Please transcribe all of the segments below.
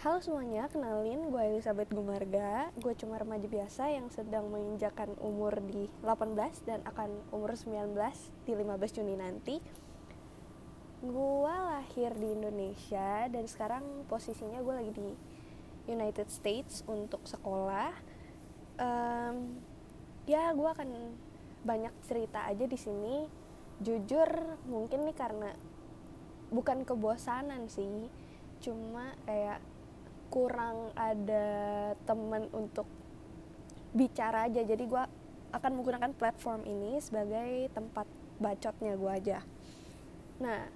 Halo semuanya, kenalin gue Elizabeth Gumarga. Gue cuma remaja biasa yang sedang menginjakan umur di 18 dan akan umur 19 di 15 Juni nanti. Gue lahir di Indonesia dan sekarang posisinya gue lagi di United States untuk sekolah. Um, Ya gue akan banyak cerita aja di sini. Jujur mungkin nih karena bukan kebosanan sih Cuma kayak kurang ada temen untuk bicara aja. Jadi gue akan menggunakan platform ini sebagai tempat bacotnya gue aja. Nah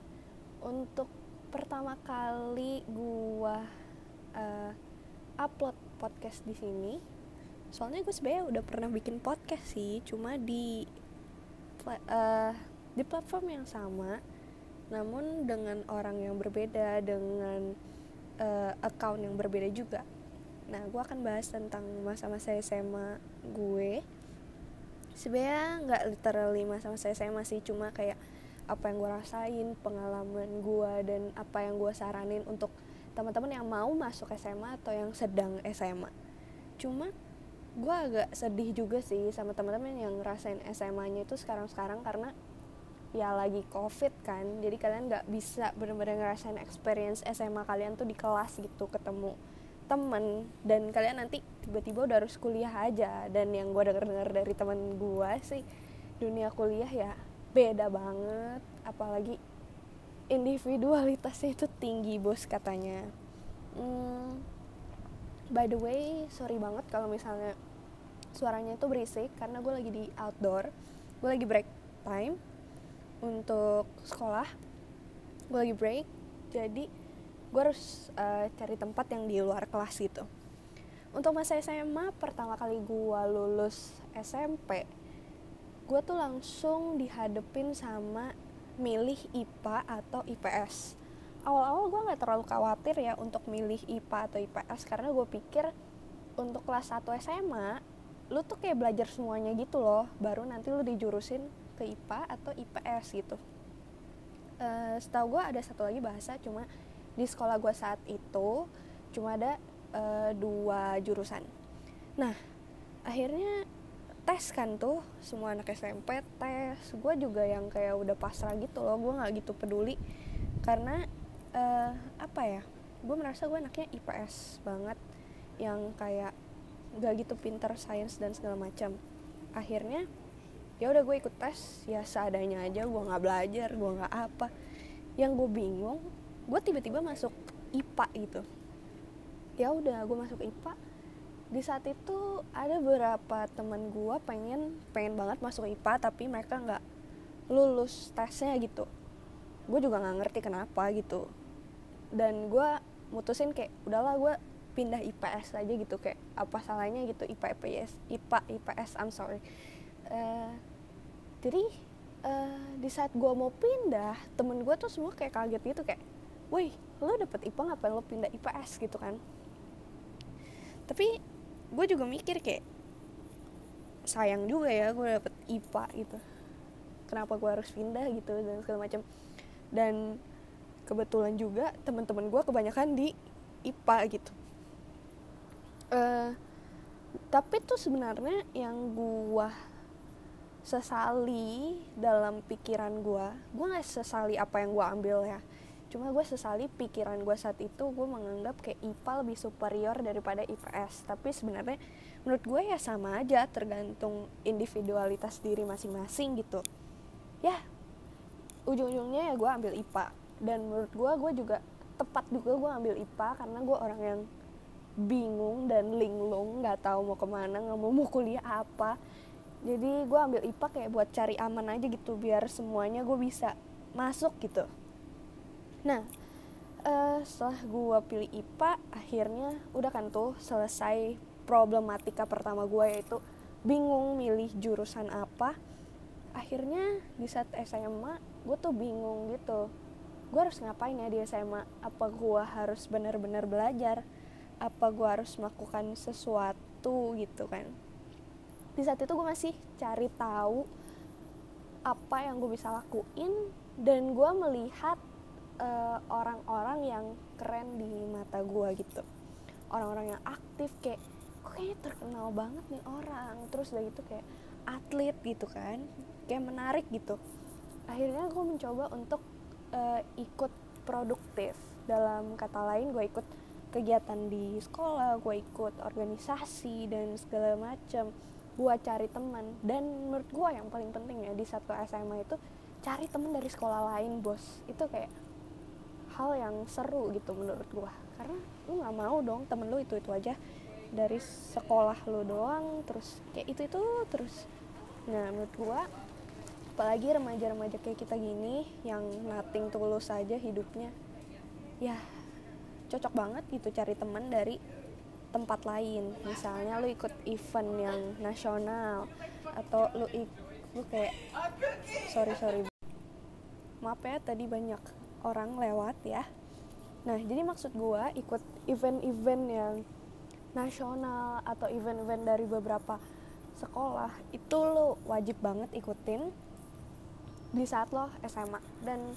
untuk pertama kali gue uh, upload podcast di sini soalnya gue sebenarnya udah pernah bikin podcast sih cuma di uh, di platform yang sama namun dengan orang yang berbeda dengan uh, account yang berbeda juga. Nah gue akan bahas tentang masa-masa SMA gue. Sebenarnya nggak literally masa-masa SMA sih cuma kayak apa yang gue rasain pengalaman gue dan apa yang gue saranin untuk teman-teman yang mau masuk SMA atau yang sedang SMA cuma gue agak sedih juga sih sama teman-teman yang ngerasain SMA-nya itu sekarang-sekarang karena ya lagi covid kan jadi kalian nggak bisa benar-benar ngerasain experience SMA kalian tuh di kelas gitu ketemu temen dan kalian nanti tiba-tiba udah harus kuliah aja. Dan yang gue denger-denger dari temen gue sih dunia kuliah ya beda banget apalagi individualitasnya itu tinggi bos katanya. Hmm, by the way sorry banget kalau misalnya suaranya itu berisik karena gue lagi di outdoor gue lagi break time untuk sekolah gue lagi break jadi gue harus uh, cari tempat yang di luar kelas gitu. Untuk masa SMA pertama kali gue lulus SMP gue tuh langsung dihadepin sama milih IPA atau IPS awal-awal gue nggak terlalu khawatir ya untuk milih IPA atau IPS karena gue pikir untuk kelas 1 SMA lu tuh kayak belajar semuanya gitu loh baru nanti lu dijurusin ke IPA atau IPS gitu. Uh, setahu gue ada satu lagi bahasa cuma di sekolah gue saat itu cuma ada uh, dua jurusan. Nah akhirnya tes kan tuh semua anak SMP tes. Gue juga yang kayak udah pasrah gitu loh gue nggak gitu peduli. Karena uh, apa ya gue merasa gue anaknya IPS banget yang kayak gak gitu pinter sains dan segala macam. Akhirnya ya udah gue ikut tes ya seadanya aja gue nggak belajar gue nggak apa. Yang gue bingung gue tiba-tiba masuk IPA gitu. Ya udah gue masuk IPA di saat itu ada beberapa teman gue pengen pengen banget masuk IPA tapi mereka nggak lulus tesnya gitu. Gue juga nggak ngerti kenapa gitu. Dan gue mutusin kayak udahlah gue pindah IPS aja gitu kayak apa salahnya gitu IPA IPS IPA IPS I'm sorry uh, jadi uh, di saat gue mau pindah temen gue tuh semua kayak kaget gitu kayak woi lo dapet IPA ngapain lo pindah IPS gitu kan. Tapi gue juga mikir kayak sayang juga ya gue dapet IPA gitu. Kenapa gue harus pindah gitu dan segala macam dan kebetulan juga teman-teman gue kebanyakan di IPA gitu. Uh, tapi tuh sebenarnya yang gue sesali dalam pikiran gue gue nggak sesali apa yang gue ambil ya. Cuma gue sesali pikiran gue saat itu gue menganggap kayak IPA lebih superior daripada IPS tapi sebenarnya menurut gue ya sama aja tergantung individualitas diri masing-masing gitu. Ya ujung-ujungnya ya gue ambil IPA dan menurut gue gue juga tepat juga gue ambil IPA karena gue orang yang bingung dan linglung nggak tahu mau ke mana nggak mau mau kuliah apa jadi gue ambil IPA kayak buat cari aman aja gitu biar semuanya gue bisa masuk gitu. Nah uh, setelah gue pilih IPA akhirnya udah kan tuh selesai problematika pertama gue yaitu bingung milih jurusan apa. Akhirnya di saat SMA gue tuh bingung gitu. Gue harus ngapain ya di SMA apa gue harus benar-benar belajar? Apa gue harus melakukan sesuatu gitu kan di saat itu gue masih cari tahu apa yang gue bisa lakuin dan gue melihat eh, orang-orang uh, yang keren di mata gue gitu. Orang-orang yang aktif kayak kok kayaknya terkenal banget nih orang. Terus udah gitu kayak atlet gitu kan kayak menarik gitu. Akhirnya gue mencoba untuk uh, ikut produktif. Dalam kata lain gue ikut kegiatan di sekolah gue ikut organisasi dan segala macam gue cari teman. Dan menurut gue yang paling penting ya di satu SMA itu cari teman dari sekolah lain bos. Itu kayak hal yang seru gitu menurut gue karena lu nggak mau dong temen lu itu itu aja. Dari sekolah lu doang terus kayak itu itu terus. Nah menurut gue apalagi remaja-remaja kayak kita gini yang nating tulus aja hidupnya ya cocok banget gitu cari teman dari tempat lain. Misalnya lu ikut event yang nasional atau lu lu kayak sorry sorry. Maaf ya tadi banyak orang lewat ya. Nah jadi maksud gua ikut event-event yang nasional atau event-event dari beberapa sekolah itu lo wajib banget ikutin di saat lo SMA dan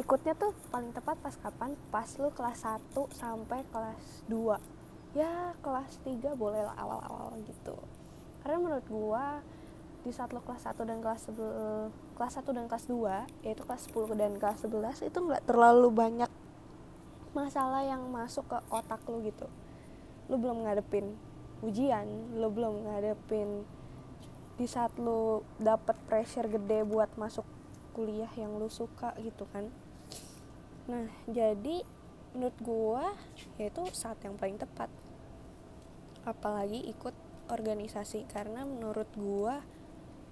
ikutnya tuh paling tepat pas kapan? Pas lo kelas 1 sampai kelas 2 ya kelas 3 boleh lah awal-awal gitu. Karena menurut gua di saat lo kelas 1 dan kelas kelas 1 dan kelas 2 yaitu kelas 10 dan kelas 11 itu nggak terlalu banyak masalah yang masuk ke otak lo gitu. Lo belum ngadepin ujian lo belum ngadepin di saat lo dapet pressure gede buat masuk kuliah yang lu suka gitu kan. Nah jadi menurut gue yaitu saat yang paling tepat. Apalagi ikut organisasi karena menurut gue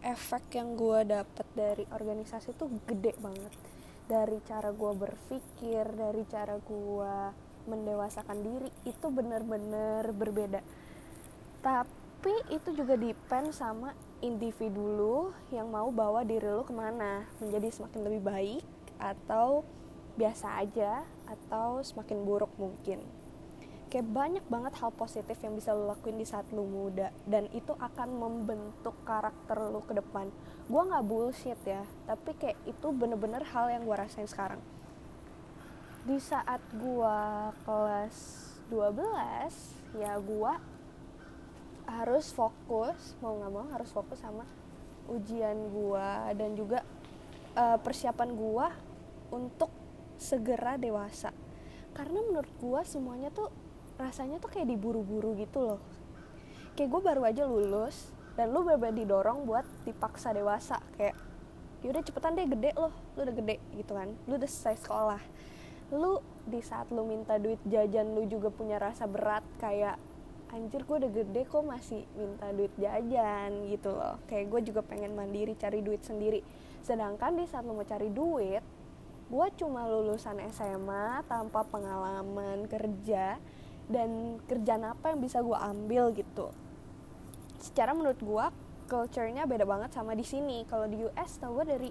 efek yang gue dapet dari organisasi tuh gede banget. Dari cara gue berpikir dari cara gue mendewasakan diri itu bener-bener berbeda. Tapi itu juga depend sama individu lu yang mau bawa diri lu ke mana menjadi semakin lebih baik atau biasa aja atau semakin buruk mungkin. Kayak banyak banget hal positif yang bisa lo lakuin di saat lu muda dan itu akan membentuk karakter lu ke depan. Gue nggak bullshit ya tapi kayak itu bener-bener hal yang gue rasain sekarang. Di saat gue kelas 12 ya gue harus fokus mau nggak mau harus fokus sama ujian gua dan juga uh, persiapan gua untuk segera dewasa. Karena menurut gua semuanya tuh rasanya tuh kayak diburu-buru gitu loh. Kayak gue baru aja lulus dan lu bener didorong buat dipaksa dewasa. Kayak yaudah cepetan deh gede loh. Lu udah gede gitu kan. Lu udah selesai sekolah. Lu di saat lu minta duit jajan lu juga punya rasa berat kayak anjir gue udah gede kok masih minta duit jajan gitu loh. Kayak gue juga pengen mandiri cari duit sendiri. Sedangkan di saat lo mau cari duit gue cuma lulusan SMA tanpa pengalaman kerja dan kerjaan apa yang bisa gue ambil gitu. Secara menurut gue culture-nya beda banget sama di sini. Kalau di US tau gue dari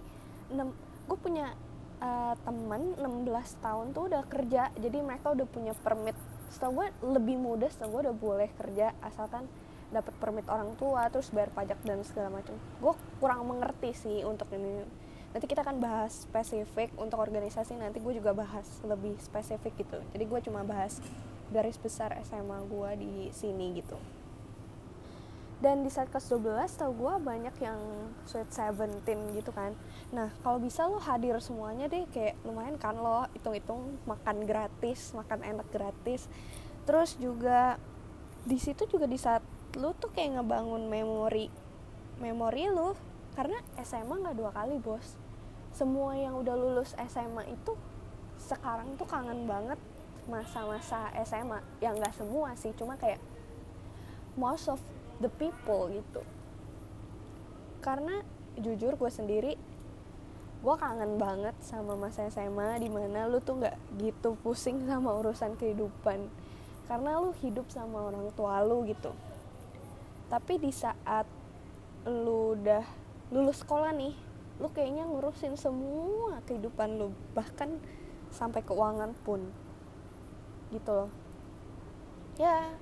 6 gue punya uh, temen 16 tahun tuh udah kerja jadi mereka udah punya permit. Setahu gue lebih mudah setahu gue udah boleh kerja asalkan dapat permit orang tua terus bayar pajak dan segala macam gue kurang mengerti sih untuk ini nanti kita akan bahas spesifik untuk organisasi nanti gue juga bahas lebih spesifik gitu. Jadi gue cuma bahas garis besar SMA gue di sini gitu. Dan di saat kelas 12 tau gue banyak yang sweet seventeen gitu kan. Nah kalau bisa lo hadir semuanya deh kayak lumayan kan lo hitung-hitung makan gratis makan enak gratis. Terus juga di situ juga di saat lo tuh kayak ngebangun memori memori lo karena SMA nggak dua kali bos semua yang udah lulus SMA itu sekarang tuh kangen banget masa-masa SMA yang nggak semua sih cuma kayak most of the people gitu. Karena jujur gue sendiri gue kangen banget sama masa SMA di mana lu tuh nggak gitu pusing sama urusan kehidupan. Karena lu hidup sama orang tua lu gitu. Tapi di saat lu udah lulus sekolah nih lu kayaknya ngurusin semua kehidupan lu bahkan sampai keuangan pun. Gitu loh. Ya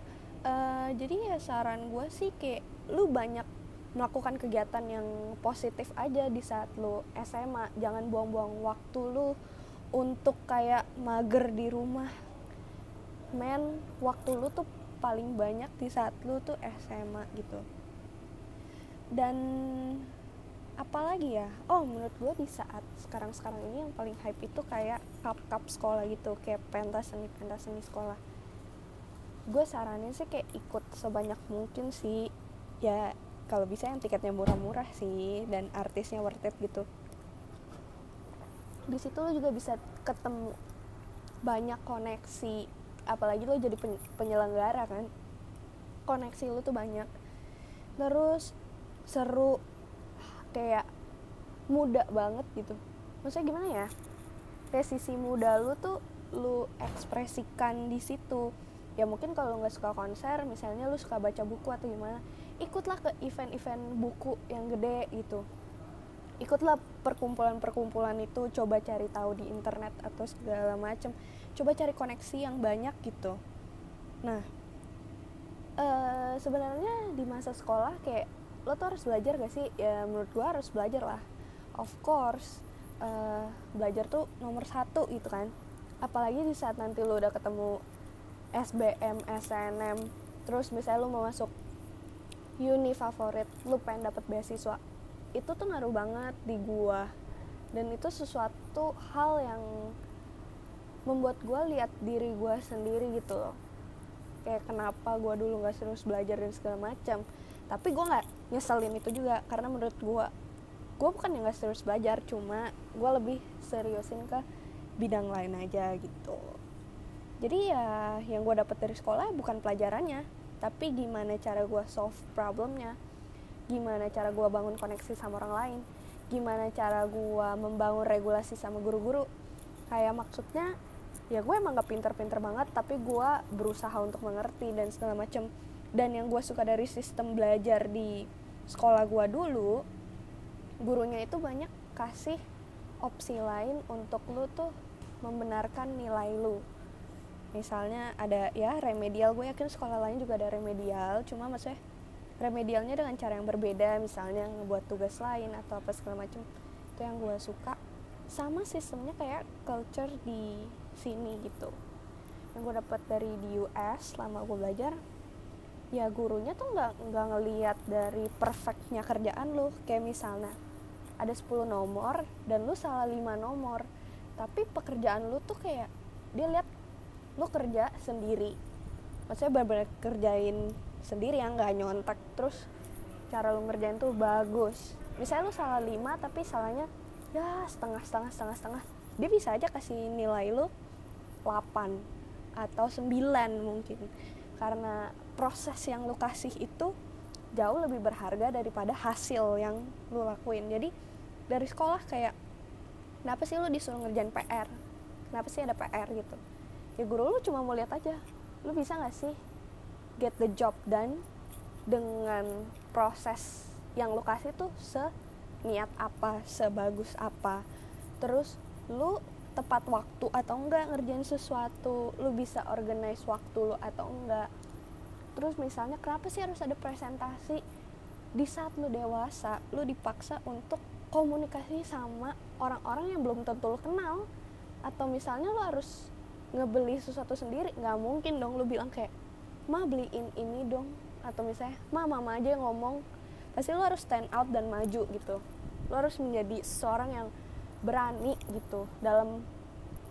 uh, jadi ya saran gue sih kayak lu banyak melakukan kegiatan yang positif aja di saat lu SMA jangan buang-buang waktu lu untuk kayak mager di rumah. Men waktu lu tuh paling banyak di saat lu tuh SMA gitu. Dan apalagi ya? Oh menurut gue di saat sekarang sekarang ini yang paling hype itu kayak cup cup sekolah gitu kayak pentas seni pentas seni sekolah. Gue saranin sih kayak ikut sebanyak mungkin sih. Ya kalau bisa yang tiketnya murah-murah sih dan artisnya worth it gitu. Di situ lo juga bisa ketemu banyak koneksi apalagi lo jadi penyelenggara kan. Koneksi lo tuh banyak. Terus seru kayak muda banget gitu. Maksudnya gimana ya? Kayak sisi muda lu tuh lu ekspresikan di situ. Ya mungkin kalau nggak suka konser misalnya lu suka baca buku atau gimana ikutlah ke event-event buku yang gede gitu. Ikutlah perkumpulan-perkumpulan itu coba cari tahu di internet atau segala macam coba cari koneksi yang banyak gitu. Nah uh, sebenarnya di masa sekolah kayak lo tuh harus belajar gak sih? Ya menurut gue harus belajar lah. Of course uh, belajar tuh nomor satu gitu kan. Apalagi di saat nanti lo udah ketemu SBM SNM terus misalnya lo mau masuk uni favorit lo pengen dapet beasiswa itu tuh ngaruh banget di gua. Dan itu sesuatu hal yang membuat gua lihat diri gua sendiri gitu loh. Kayak kenapa gua dulu nggak serius belajar dan segala macam. Tapi gue nggak nyeselin itu juga karena menurut gue gue bukan yang gak serius belajar cuma gue lebih seriusin ke bidang lain aja gitu. Jadi ya yang gue dapet dari sekolah bukan pelajarannya tapi gimana cara gue solve problemnya gimana cara gue bangun koneksi sama orang lain gimana cara gue membangun regulasi sama guru-guru. Kayak maksudnya ya gue emang gak pinter-pinter banget tapi gue berusaha untuk mengerti dan segala macem. Dan yang gue suka dari sistem belajar di sekolah gua dulu gurunya itu banyak kasih opsi lain untuk lu tuh membenarkan nilai lu. Misalnya ada ya remedial. Gue yakin sekolah lain juga ada remedial. Cuma maksudnya remedialnya dengan cara yang berbeda. Misalnya ngebuat tugas lain atau apa segala macam itu yang gue suka. Sama sistemnya kayak culture di sini gitu. Yang gue dapat dari di US selama gue belajar ya gurunya tuh nggak nggak ngeliat dari perfectnya kerjaan lu. Kayak misalnya ada 10 nomor dan lu salah 5 nomor. Tapi pekerjaan lu tuh kayak dia lihat lu kerja sendiri. Maksudnya benar-benar kerjain sendiri ya nggak nyontek. Terus cara lu ngerjain tuh bagus. Misalnya lu salah 5 tapi salahnya ya setengah setengah setengah setengah. Dia bisa aja kasih nilai lu 8 atau 9 mungkin. Karena proses yang lu kasih itu jauh lebih berharga daripada hasil yang lu lakuin. Jadi dari sekolah kayak kenapa sih lu disuruh ngerjain PR kenapa sih ada PR gitu. Ya guru lu cuma mau lihat aja lu bisa gak sih get the job done dengan proses yang lu kasih tuh seniat apa sebagus apa? Terus lu tepat waktu atau enggak ngerjain sesuatu? Lu bisa organize waktu lu atau enggak terus misalnya kenapa sih harus ada presentasi? Di saat lu dewasa lu dipaksa untuk komunikasi sama orang-orang yang belum tentu lu kenal. Atau misalnya lu harus ngebeli sesuatu sendiri nggak mungkin dong lu bilang kayak ma beliin ini dong. Atau misalnya ma mama aja yang ngomong. Pasti lu harus stand out dan maju gitu. Lu harus menjadi seorang yang berani gitu dalam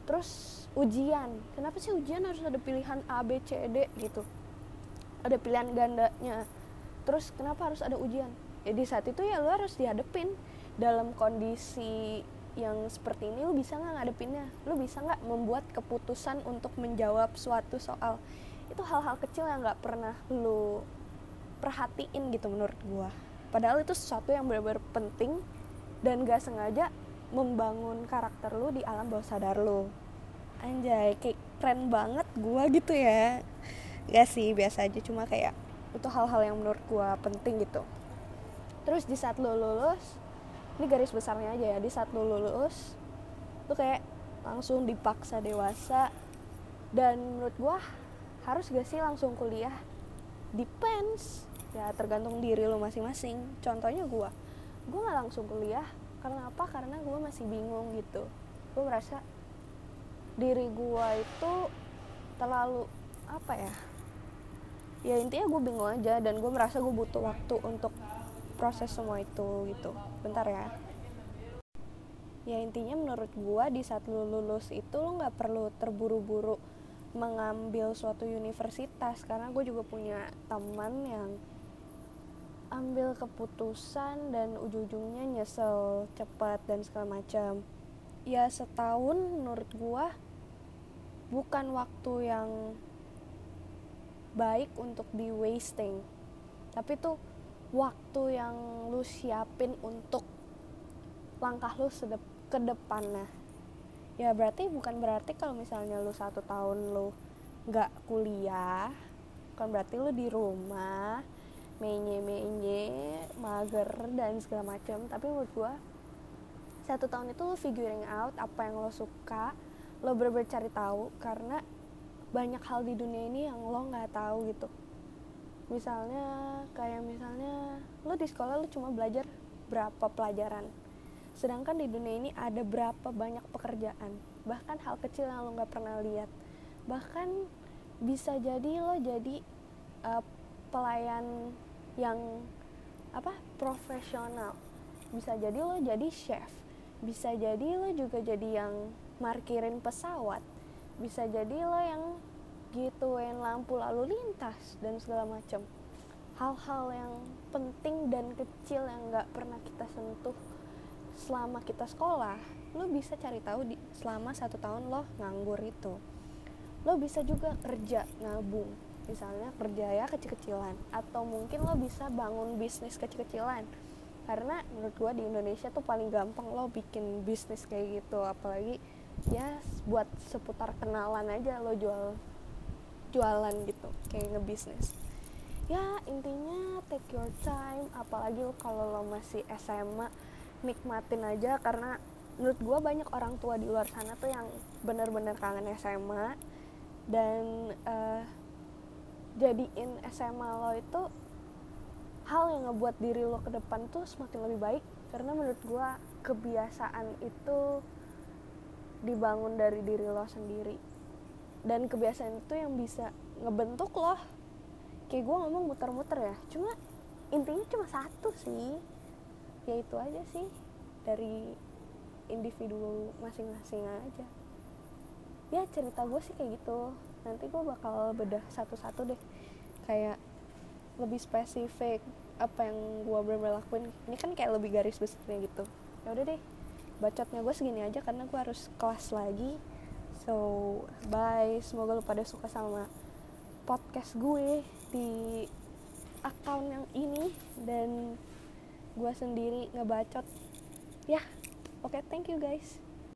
terus ujian. Kenapa sih ujian harus ada pilihan A B C D gitu ada pilihan gandanya. Terus kenapa harus ada ujian? Ya saat itu ya lo harus dihadepin dalam kondisi yang seperti ini lo bisa nggak ngadepinnya? Lo bisa nggak membuat keputusan untuk menjawab suatu soal? Itu hal-hal kecil yang nggak pernah lo perhatiin gitu menurut gua. Padahal itu sesuatu yang benar-benar penting dan gak sengaja membangun karakter lo di alam bawah sadar lo anjay kayak keren banget gua gitu ya gak sih biasa aja. Cuma kayak itu hal-hal yang menurut gue penting gitu. Terus di saat lo lulus ini garis besarnya aja ya di saat lo lulus lo kayak langsung dipaksa dewasa. Dan menurut gue harus gak sih langsung kuliah? Depends. Ya tergantung diri lo masing-masing. Contohnya gue gue nggak langsung kuliah. Karena apa? Karena gue masih bingung gitu. Gue merasa diri gue itu terlalu apa ya ya intinya gue bingung aja dan gue merasa gue butuh waktu untuk proses semua itu gitu. Bentar ya. Ya intinya menurut gue di saat lu lulus itu lo nggak perlu terburu-buru mengambil suatu universitas karena gue juga punya teman yang ambil keputusan dan ujung-ujungnya nyesel cepat dan segala macam. Ya setahun menurut gue bukan waktu yang baik untuk di wasting. Tapi tuh waktu yang lu siapin untuk langkah lu sedep ke depannya. Ya berarti bukan berarti kalau misalnya lu satu tahun lu nggak kuliah kan berarti lu di rumah menye menye mager dan segala macam tapi menurut gua satu tahun itu lu figuring out apa yang lo suka lo bener cari tahu karena banyak hal di dunia ini yang lo nggak tahu gitu. Misalnya kayak misalnya lo di sekolah lo cuma belajar berapa pelajaran. Sedangkan di dunia ini ada berapa banyak pekerjaan. Bahkan hal kecil yang lo nggak pernah lihat. Bahkan bisa jadi lo jadi uh, pelayan yang apa profesional. Bisa jadi lo jadi chef. Bisa jadi lo juga jadi yang markirin pesawat bisa jadi lo yang gituin lampu lalu lintas dan segala macam hal-hal yang penting dan kecil yang nggak pernah kita sentuh selama kita sekolah lo bisa cari tahu di selama satu tahun lo nganggur itu. Lo bisa juga kerja nabung misalnya kerja ya kecil-kecilan atau mungkin lo bisa bangun bisnis kecil-kecilan. Karena menurut gue di Indonesia tuh paling gampang lo bikin bisnis kayak gitu apalagi ya buat seputar kenalan aja lo jual jualan gitu kayak ngebisnis. Ya intinya take your time apalagi lo kalau lo masih SMA nikmatin aja karena menurut gue banyak orang tua di luar sana tuh yang bener-bener kangen SMA dan uh, jadiin SMA lo itu hal yang ngebuat diri lo ke depan tuh semakin lebih baik karena menurut gue kebiasaan itu dibangun dari diri lo sendiri. Dan kebiasaan itu yang bisa ngebentuk lo. Kayak gue ngomong muter-muter ya cuma intinya cuma satu sih. Ya itu aja sih dari individu masing-masing aja. Ya cerita gue sih kayak gitu. Nanti gue bakal bedah satu-satu deh. Kayak lebih spesifik apa yang gue bener lakuin. Ini kan kayak lebih garis besarnya gitu. Ya udah deh bacotnya gue segini aja karena gue harus kelas lagi. So bye. Semoga lo pada suka sama podcast gue di account yang ini. Dan gue sendiri ngebacot. Ya yeah. oke. Okay, thank you guys